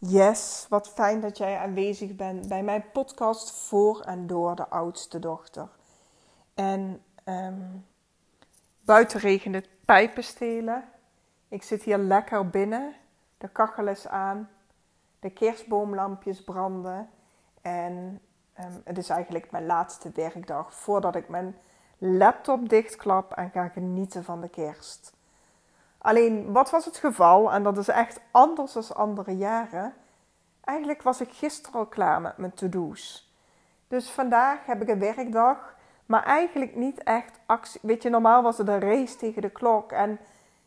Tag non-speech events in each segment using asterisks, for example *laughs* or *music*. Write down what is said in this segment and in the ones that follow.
Yes, wat fijn dat jij aanwezig bent bij mijn podcast voor en door de oudste dochter. En um, buiten regent het pijpen stelen. Ik zit hier lekker binnen. De kachel is aan. De kerstboomlampjes branden. En um, het is eigenlijk mijn laatste werkdag voordat ik mijn laptop dichtklap en ga genieten van de kerst. Alleen, wat was het geval? En dat is echt anders dan andere jaren. Eigenlijk was ik gisteren al klaar met mijn to-do's. Dus vandaag heb ik een werkdag, maar eigenlijk niet echt actie. Weet je, normaal was het een race tegen de klok. En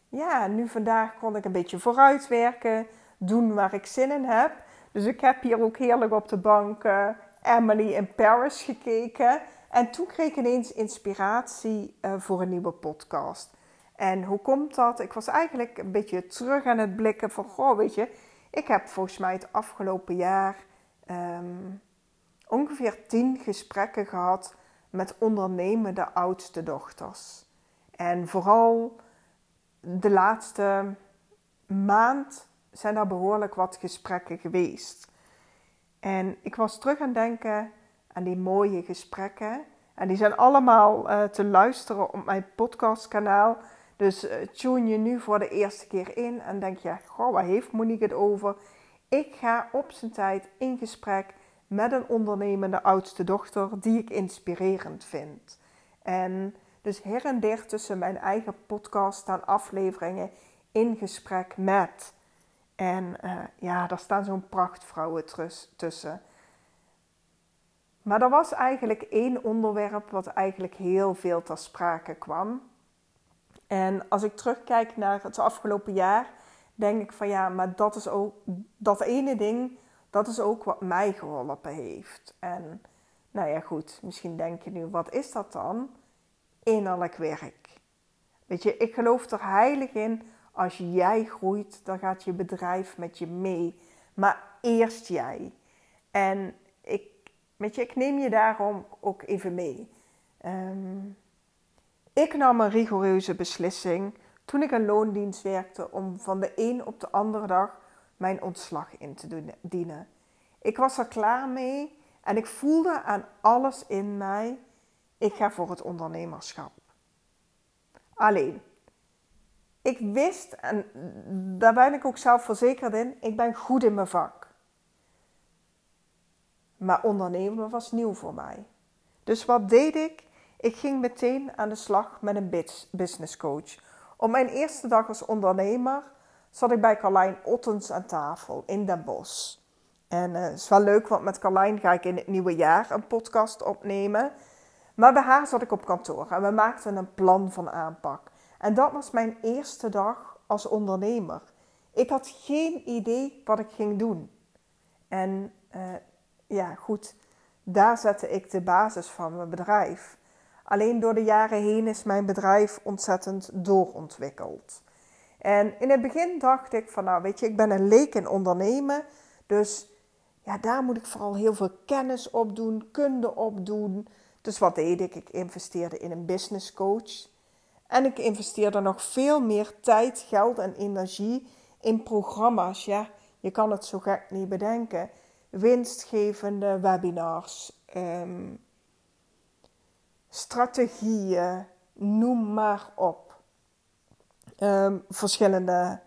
ja, nu vandaag kon ik een beetje vooruitwerken, doen waar ik zin in heb. Dus ik heb hier ook heerlijk op de bank uh, Emily in Paris gekeken. En toen kreeg ik ineens inspiratie uh, voor een nieuwe podcast. En hoe komt dat? Ik was eigenlijk een beetje terug aan het blikken van, goh, weet je, ik heb volgens mij het afgelopen jaar um, ongeveer tien gesprekken gehad met ondernemende oudste dochters. En vooral de laatste maand zijn er behoorlijk wat gesprekken geweest. En ik was terug aan denken aan die mooie gesprekken. En die zijn allemaal uh, te luisteren op mijn podcastkanaal. Dus uh, tune je nu voor de eerste keer in en denk je, goh, waar heeft Monique het over? Ik ga op zijn tijd in gesprek met een ondernemende oudste dochter die ik inspirerend vind. En dus her en der tussen mijn eigen podcast staan afleveringen in gesprek met. En uh, ja, daar staan zo'n prachtvrouwen tussen. Maar er was eigenlijk één onderwerp wat eigenlijk heel veel ter sprake kwam. En als ik terugkijk naar het afgelopen jaar, denk ik van ja, maar dat is ook dat ene ding, dat is ook wat mij geholpen heeft. En nou ja, goed, misschien denk je nu, wat is dat dan? Innerlijk werk. Weet je, ik geloof er heilig in, als jij groeit, dan gaat je bedrijf met je mee. Maar eerst jij. En ik, weet je, ik neem je daarom ook even mee. Um, ik nam een rigoureuze beslissing toen ik een loondienst werkte om van de een op de andere dag mijn ontslag in te dienen. Ik was er klaar mee en ik voelde aan alles in mij: ik ga voor het ondernemerschap. Alleen, ik wist, en daar ben ik ook zelf verzekerd in, ik ben goed in mijn vak. Maar ondernemen was nieuw voor mij. Dus wat deed ik? Ik ging meteen aan de slag met een business coach. Op mijn eerste dag als ondernemer zat ik bij Carlijn Ottens aan tafel in Den Bosch. En uh, het is wel leuk, want met Carlijn ga ik in het nieuwe jaar een podcast opnemen. Maar bij haar zat ik op kantoor en we maakten een plan van aanpak. En dat was mijn eerste dag als ondernemer. Ik had geen idee wat ik ging doen. En uh, ja, goed, daar zette ik de basis van mijn bedrijf. Alleen door de jaren heen is mijn bedrijf ontzettend doorontwikkeld. En in het begin dacht ik van, nou weet je, ik ben een leek in ondernemen. Dus ja, daar moet ik vooral heel veel kennis op doen, kunde op doen. Dus wat deed ik? Ik investeerde in een business coach. En ik investeerde nog veel meer tijd, geld en energie in programma's. Ja, je kan het zo gek niet bedenken. Winstgevende webinars, um, strategieën, noem maar op. Ehm, verschillende.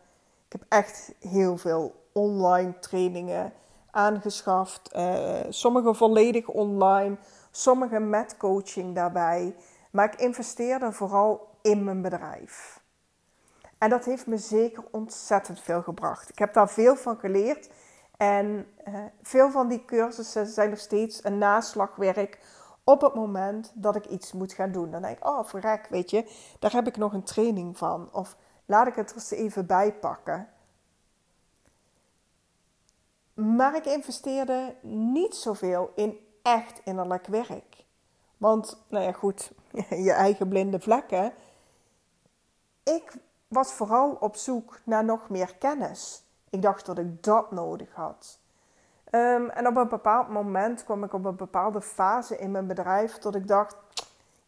Ik heb echt heel veel online trainingen aangeschaft. Uh, sommige volledig online, sommige met coaching daarbij. Maar ik investeerde vooral in mijn bedrijf. En dat heeft me zeker ontzettend veel gebracht. Ik heb daar veel van geleerd. En uh, veel van die cursussen zijn nog steeds een naslagwerk op het moment dat ik iets moet gaan doen. Dan denk ik, oh verrek, weet je, daar heb ik nog een training van. Of laat ik het er eens even bij pakken. Maar ik investeerde niet zoveel in echt innerlijk werk. Want, nou ja, goed, *laughs* je eigen blinde vlekken. Ik was vooral op zoek naar nog meer kennis. Ik dacht dat ik dat nodig had. Um, en op een bepaald moment kwam ik op een bepaalde fase in mijn bedrijf dat ik dacht,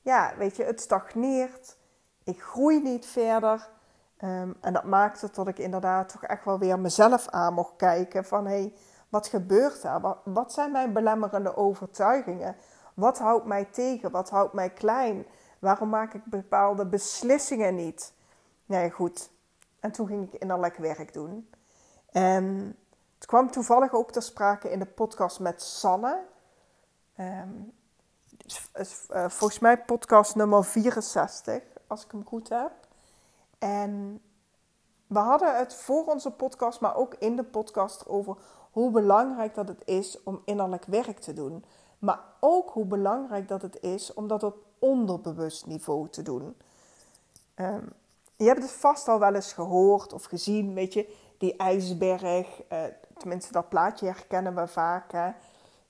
ja, weet je, het stagneert, ik groei niet verder. Ehm, en dat maakte dat ik inderdaad toch echt wel weer mezelf aan mocht kijken van hé, hey, wat gebeurt daar? Wat, zijn mijn belemmerende overtuigingen? Wat houdt mij tegen? Wat houdt mij klein? Waarom maak ik bepaalde beslissingen niet? Nee, goed. En toen ging ik innerlijk werk doen. En het kwam toevallig ook ter sprake in de podcast met Sanne. Um, volgens mij podcast nummer 64, als ik hem goed heb. En we hadden het voor onze podcast, maar ook in de podcast over hoe belangrijk dat het is om innerlijk werk te doen. Maar ook hoe belangrijk dat het is om dat op onderbewust niveau te doen. Ehm, je hebt het vast al wel eens gehoord of gezien, weet je, die ijsberg. Uh, tenminste, dat plaatje herkennen we vaak. Hè?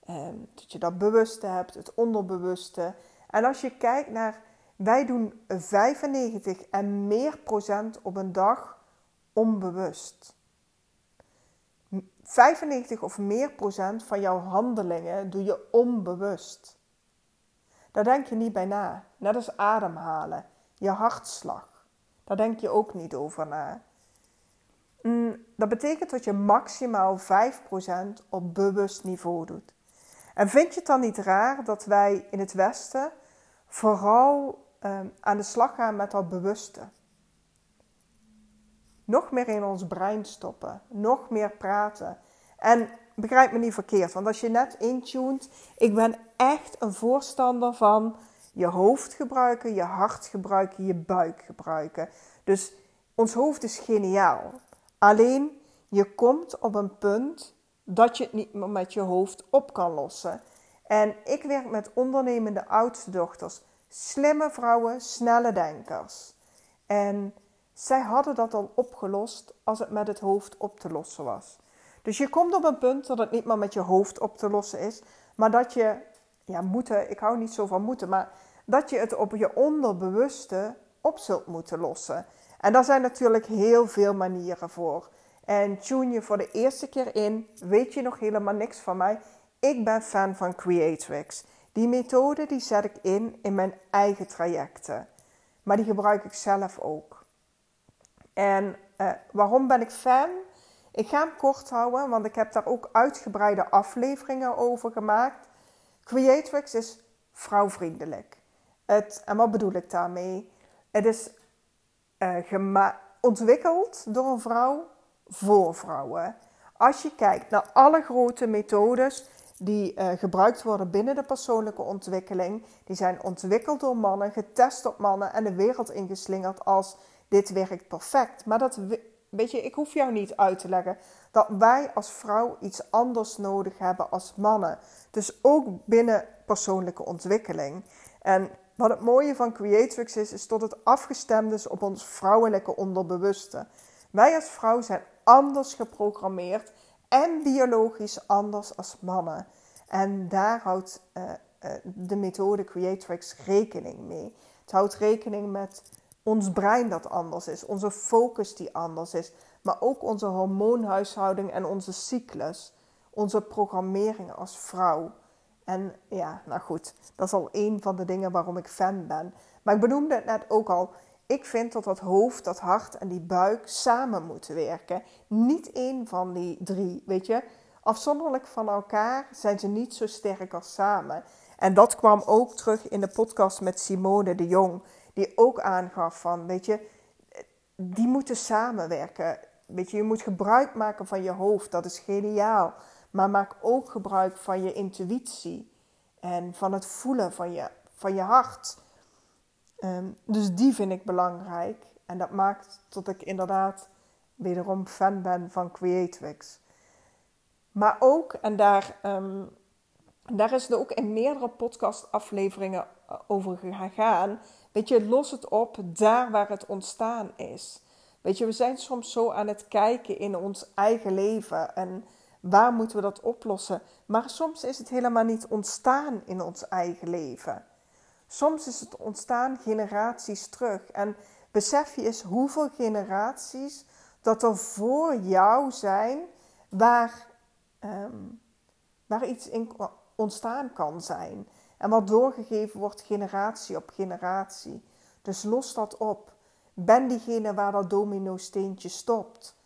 Ehm, dat je dat bewuste hebt, het onderbewuste. En als je kijkt naar, wij doen 95 en meer procent op een dag onbewust. 95 of meer procent van jouw handelingen doe je onbewust. Daar denk je niet bij na. Net als ademhalen, je hartslag. Daar denk je ook niet over na. Mm, dat betekent dat je maximaal 5% op bewust niveau doet. En vind je het dan niet raar dat wij in het Westen vooral ehm, aan de slag gaan met dat bewuste? Nog meer in ons brein stoppen, nog meer praten. En begrijp me niet verkeerd, want als je net intuned, ik ben echt een voorstander van je hoofd gebruiken, je hart gebruiken, je buik gebruiken. Dus ons hoofd is geniaal. Alleen je komt op een punt dat je het niet meer met je hoofd op kan lossen. En ik werk met ondernemende oudste dochters, slimme vrouwen, snelle denkers. En zij hadden dat al opgelost als het met het hoofd op te lossen was. Dus je komt op een punt dat het niet meer met je hoofd op te lossen is, maar dat je, ja, moeten, ik hou niet zo van moeten, maar dat je het op je onderbewuste op zult moeten lossen. En daar zijn natuurlijk heel veel manieren voor. En tune je voor de eerste keer in, weet je nog helemaal niks van mij. Ik ben fan van Creatrix. Die methode die zet ik in in mijn eigen trajecten. Maar die gebruik ik zelf ook. En uh, waarom ben ik fan? Ik ga hem kort houden, want ik heb daar ook uitgebreide afleveringen over gemaakt. Creatrix is vrouwvriendelijk. Het, en wat bedoel ik daarmee? Het is uh, ontwikkeld door een vrouw voor vrouwen. Als je kijkt naar alle grote methodes die uh, gebruikt worden binnen de persoonlijke ontwikkeling, die zijn ontwikkeld door mannen, getest op mannen en de wereld ingeslingerd als dit werkt perfect. Maar dat, weet je, ik hoef jou niet uit te leggen dat wij als vrouw iets anders nodig hebben als mannen. Dus ook binnen persoonlijke ontwikkeling. En wat het mooie van Creatrix is, is dat het afgestemd is op ons vrouwelijke onderbewuste. Wij als vrouw zijn anders geprogrammeerd en biologisch anders als mannen. En daar houdt uh, uh, de methode Creatrix rekening mee. Het houdt rekening met ons brein dat anders is, onze focus die anders is, maar ook onze hormoonhuishouding en onze cyclus, onze programmering als vrouw. En ja, nou goed, dat is al een van de dingen waarom ik fan ben. Maar ik benoemde het net ook al. Ik vind dat dat hoofd, dat hart en die buik samen moeten werken. Niet één van die drie, weet je. Afzonderlijk van elkaar zijn ze niet zo sterk als samen. En dat kwam ook terug in de podcast met Simone de Jong. Die ook aangaf van, weet je, die moeten samenwerken. Weet je, je moet gebruik maken van je hoofd. Dat is geniaal. Maar maak ook gebruik van je intuïtie. En van het voelen van je, van je hart. Ehm, dus die vind ik belangrijk. En dat maakt dat ik inderdaad wederom fan ben van Creatrix. Maar ook, en daar, ehm, daar is het ook in meerdere podcastafleveringen eh, over gegaan. Weet je, los het op daar waar het ontstaan is. Weet je, we zijn soms zo aan het kijken in ons eigen leven en waar moeten we dat oplossen. Maar soms is het helemaal niet ontstaan in ons eigen leven. Soms is het ontstaan generaties terug. En besef je eens hoeveel generaties dat er voor jou zijn waar, ehm, waar iets in ontstaan kan zijn. En wat doorgegeven wordt generatie op generatie. Dus los dat op. ben diegene waar dat domino-steentje stopt.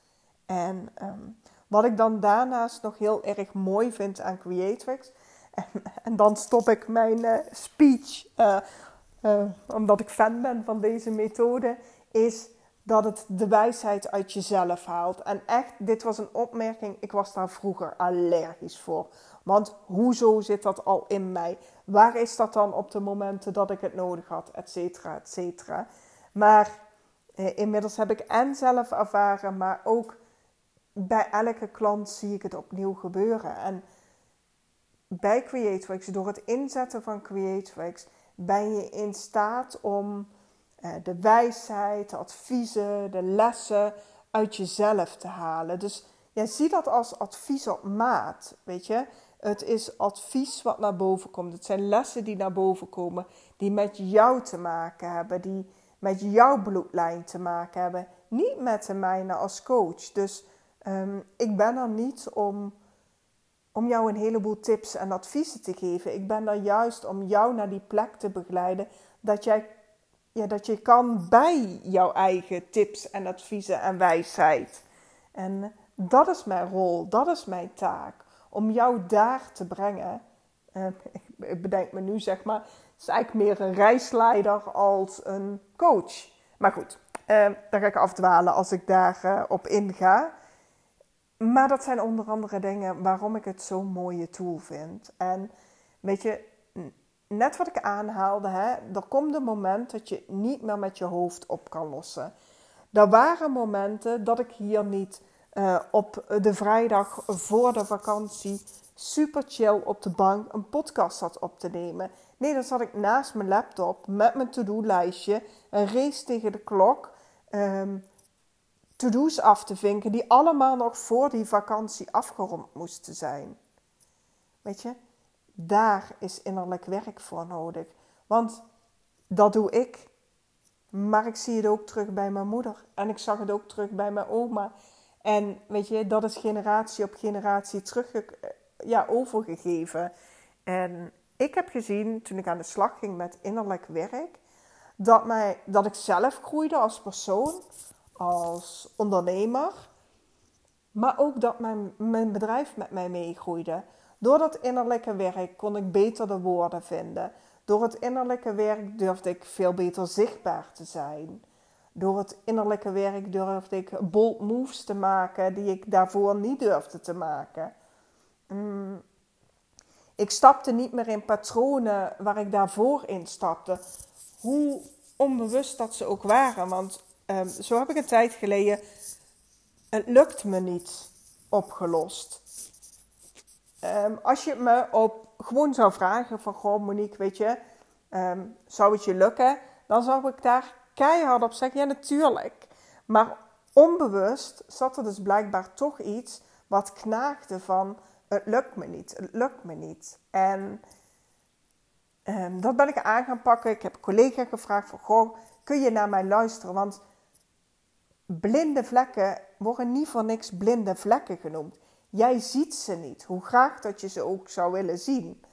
En ehm, wat ik dan daarnaast nog heel erg mooi vind aan Creatrix, en, en dan stop ik mijn uh, speech, uh, uh, omdat ik fan ben van deze methode, is dat het de wijsheid uit jezelf haalt. En echt, dit was een opmerking, ik was daar vroeger allergisch voor. Want hoezo zit dat al in mij? Waar is dat dan op de momenten dat ik het nodig had, et cetera, et cetera. Maar eh, inmiddels heb ik en zelf ervaren, maar ook bij elke klant zie ik het opnieuw gebeuren. En bij Creatrix, door het inzetten van Creatrix, ben je in staat om eh, de wijsheid, de adviezen, de lessen uit jezelf te halen. Dus ja, zie dat als advies op maat, weet je. Het is advies wat naar boven komt. Het zijn lessen die naar boven komen, die met jou te maken hebben, die met jouw bloedlijn te maken hebben. Niet met de mijne als coach. Dus um, ik ben er niet om, om jou een heleboel tips en adviezen te geven. Ik ben er juist om jou naar die plek te begeleiden. Dat, jij, ja, dat je kan bij jouw eigen tips en adviezen en wijsheid. En dat is mijn rol, dat is mijn taak. Om jou daar te brengen. Uh, ik bedenk me nu zeg maar, het is eigenlijk meer een reisleider als een coach. Maar goed, uh, daar ga ik afdwalen als ik daarop uh, op inga. Maar dat zijn onder andere dingen waarom ik het zo'n mooie tool vind. En weet je, net wat ik aanhaalde, hè, er komt een moment dat je niet meer met je hoofd op kan lossen. Er waren momenten dat ik hier niet uh, op de vrijdag voor de vakantie super chill op de bank een podcast zat op te nemen. Nee, dan zat ik naast mijn laptop met mijn to-do-lijstje, een race tegen de klok, um, to-do's af te vinken die allemaal nog voor die vakantie afgerond moesten zijn. Weet je, daar is innerlijk werk voor nodig. Want dat doe ik. Maar ik zie het ook terug bij mijn moeder. En ik zag het ook terug bij mijn oma. En weet je, dat is generatie op generatie terug ja, overgegeven. En ik heb gezien, toen ik aan de slag ging met innerlijk werk, dat, mij, dat ik zelf groeide als persoon, als ondernemer. Maar ook dat mijn, mijn bedrijf met mij meegroeide. Door dat innerlijke werk kon ik beter de woorden vinden. Door het innerlijke werk durfde ik veel beter zichtbaar te zijn. Door het innerlijke werk durfde ik bold moves te maken die ik daarvoor niet durfde te maken. Mm. Ik stapte niet meer in patronen waar ik daarvoor in stapte. Hoe onbewust dat ze ook waren. Want um, zo heb ik een tijd geleden. Het lukt me niet opgelost. Um, als je me op gewoon zou vragen van goh Monique, weet je, um, zou het je lukken? Dan zou ik daar keihard op zeggen, ja natuurlijk. Maar onbewust zat er dus blijkbaar toch iets wat knaagde van het lukt me niet, het lukt me niet. En dat ben ik aan gaan pakken. Ik heb een collega gevraagd van, goh, kun je naar mij luisteren? Want blinde vlekken worden niet voor niks blinde vlekken genoemd. Jij ziet ze niet, hoe graag dat je ze ook zou willen zien.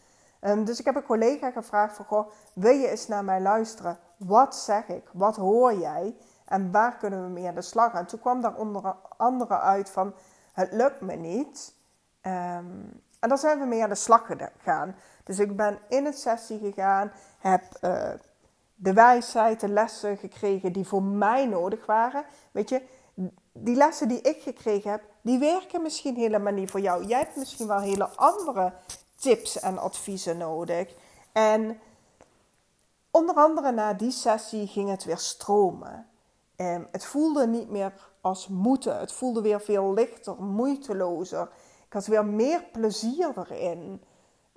Um, dus ik heb een collega gevraagd van, goh, wil je eens naar mij luisteren? Wat zeg ik? Wat hoor jij? En waar kunnen we mee aan de slag? En toen kwam daar onder andere uit van, het lukt me niet. Um, en daar zijn we mee aan de slag gegaan. Dus ik ben in een sessie gegaan, heb uh, de wijsheid, de lessen gekregen die voor mij nodig waren. Weet je, die lessen die ik gekregen heb, die werken misschien helemaal niet voor jou. Jij hebt misschien wel hele andere tips en adviezen nodig. En onder andere na die sessie ging het weer stromen. En het voelde niet meer als moeten. Het voelde weer veel lichter, moeitelozer. Ik had weer meer plezier erin.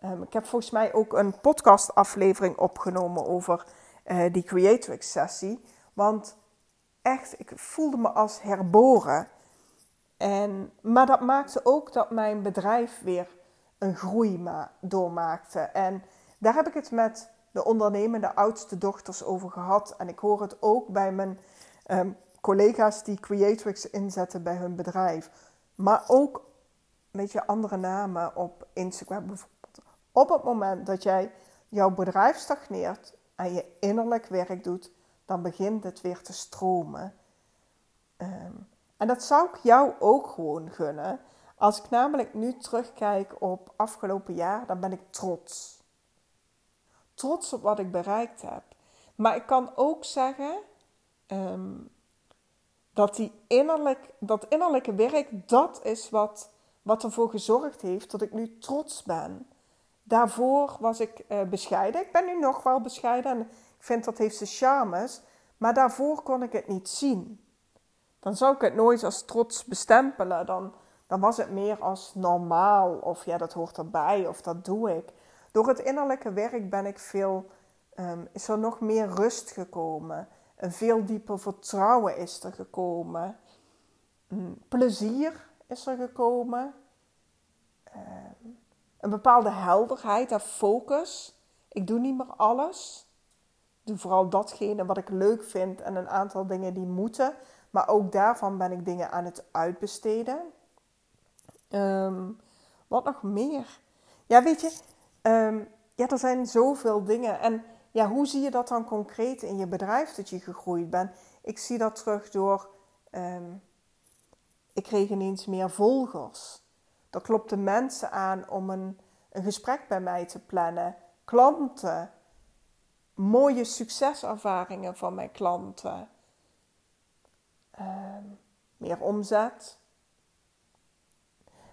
Um, ik heb volgens mij ook een podcastaflevering opgenomen over uh, die Creatrix sessie. Want echt, ik voelde me als herboren. En, maar dat maakte ook dat mijn bedrijf weer een groei doormaakte. En daar heb ik het met de ondernemende oudste dochters over gehad. En ik hoor het ook bij mijn um, collega's die Creatrix inzetten bij hun bedrijf. Maar ook met je andere namen op Instagram bijvoorbeeld. Op het moment dat jij jouw bedrijf stagneert en je innerlijk werk doet, dan begint het weer te stromen. Ehm, en dat zou ik jou ook gewoon gunnen. Als ik namelijk nu terugkijk op afgelopen jaar, dan ben ik trots. Trots op wat ik bereikt heb. Maar ik kan ook zeggen ehm, dat die innerlijk, dat innerlijke werk, dat is wat, wat ervoor gezorgd heeft dat ik nu trots ben. Daarvoor was ik uh, bescheiden. Ik ben nu nog wel bescheiden en ik vind dat heeft zijn charmes. Maar daarvoor kon ik het niet zien. Dan zou ik het nooit als trots bestempelen. Dan, dan was het meer als normaal. Of ja, dat hoort erbij of dat doe ik. Door het innerlijke werk ben ik veel, um, is er nog meer rust gekomen. Een veel dieper vertrouwen is er gekomen. Mm, plezier is er gekomen. Um, een bepaalde helderheid en focus. Ik doe niet meer alles. Ik doe vooral datgene wat ik leuk vind en een aantal dingen die moeten. Maar ook daarvan ben ik dingen aan het uitbesteden. Um, wat nog meer? Ja, weet je, um, ja, er zijn zoveel dingen. En ja, hoe zie je dat dan concreet in je bedrijf dat je gegroeid bent? Ik zie dat terug door. Um, ik kreeg ineens meer volgers. Er klopten mensen aan om een, een gesprek bij mij te plannen. Klanten. Mooie succeservaringen van mijn klanten. Uh, meer omzet.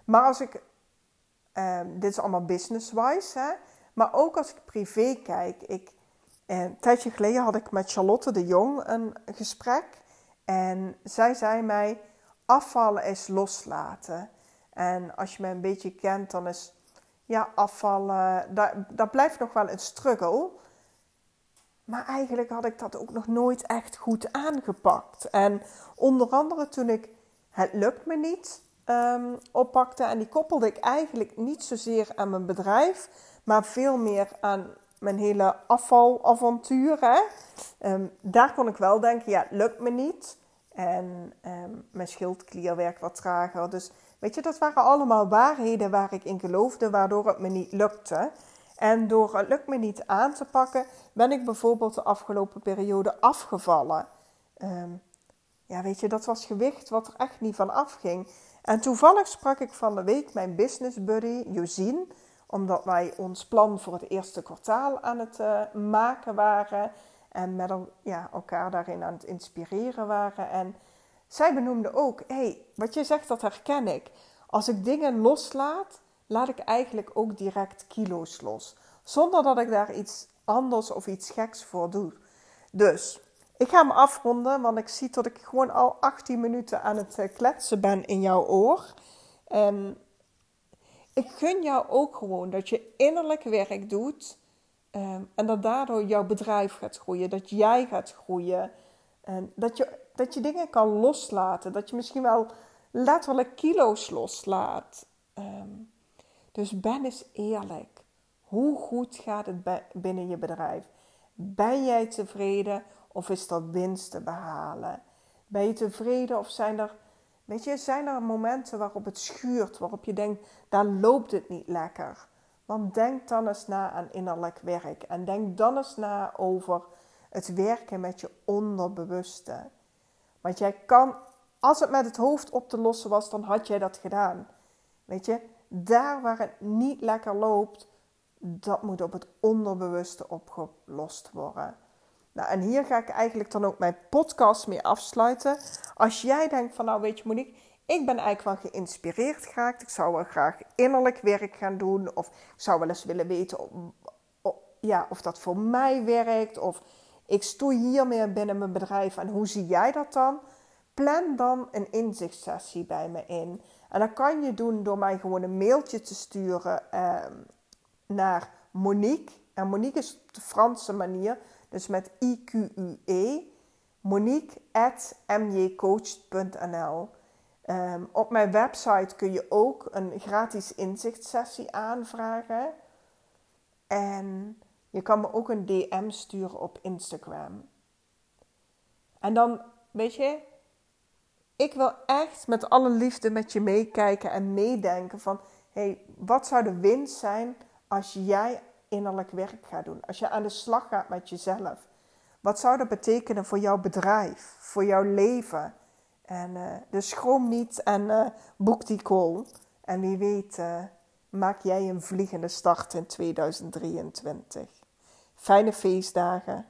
Maar als ik. Uh, dit is allemaal business-wise, hè? Maar ook als ik privé kijk. Ik, uh, een tijdje geleden had ik met Charlotte de Jong een gesprek. En zij zei mij: afvallen is loslaten. En als je me een beetje kent, dan is ja, afvallen, dat, dat blijft nog wel een struggle. Maar eigenlijk had ik dat ook nog nooit echt goed aangepakt. En onder andere toen ik het lukt me niet um, oppakte. En die koppelde ik eigenlijk niet zozeer aan mijn bedrijf, maar veel meer aan mijn hele afvalavontuur. Hè? Um, daar kon ik wel denken, ja, het lukt me niet. En um, mijn schildklier werkt wat trager. Dus Weet je, dat waren allemaal waarheden waar ik in geloofde, waardoor het me niet lukte. En door het lukt me niet aan te pakken, ben ik bijvoorbeeld de afgelopen periode afgevallen. Um, ja, weet je, dat was gewicht wat er echt niet van afging. En toevallig sprak ik van de week mijn business buddy, Josine, omdat wij ons plan voor het eerste kwartaal aan het uh, maken waren. En met elkaar daarin aan het inspireren waren. En zij benoemde ook, hé, wat je zegt, dat herken ik. Als ik dingen loslaat, laat ik eigenlijk ook direct kilo's los. Zonder dat ik daar iets anders of iets geks voor doe. Dus, ik ga hem afronden, want ik zie dat ik gewoon al 18 minuten aan het eh, kletsen ben in jouw oor. En ik gun jou ook gewoon dat je innerlijk werk doet. Ehm, en dat daardoor jouw bedrijf gaat groeien, dat jij gaat groeien. En dat je dat je dingen kan loslaten. Dat je misschien wel letterlijk kilo's loslaat. Ehm, dus ben eens eerlijk. Hoe goed gaat het binnen je bedrijf? Ben jij tevreden of is er winst te behalen? Ben je tevreden of zijn er, weet je, zijn er momenten waarop het schuurt, waarop je denkt, daar loopt het niet lekker? Want denk dan eens na aan innerlijk werk en denk dan eens na over het werken met je onderbewuste. Want jij kan, als het met het hoofd op te lossen was, dan had jij dat gedaan. Weet je, daar waar het niet lekker loopt, dat moet op het onderbewuste opgelost worden. Nou, en hier ga ik eigenlijk dan ook mijn podcast mee afsluiten. Als jij denkt van, nou weet je Monique, ik ben eigenlijk wel geïnspireerd geraakt. Ik zou wel graag innerlijk werk gaan doen. Of ik zou wel eens willen weten of, ja, of dat voor mij werkt. Of ik stoei hiermee binnen mijn bedrijf en hoe zie jij dat dan? Plan dan een inzichtssessie bij me in. En dat kan je doen door mij gewoon een mailtje te sturen ehm, naar Monique. En Monique is op de Franse manier, dus met I-Q-U-E. Monique at mjcoach.nl. Ehm, op mijn website kun je ook een gratis inzichtssessie aanvragen. En je kan me ook een DM sturen op Instagram. En dan, weet je, ik wil echt met alle liefde met je meekijken en meedenken van, hey, wat zou de winst zijn als jij innerlijk werk gaat doen? Als je aan de slag gaat met jezelf. Wat zou dat betekenen voor jouw bedrijf, voor jouw leven? En uh, dus schroom niet en uh, boek die call. En wie weet uh, maak jij een vliegende start in 2023. Fijne feestdagen.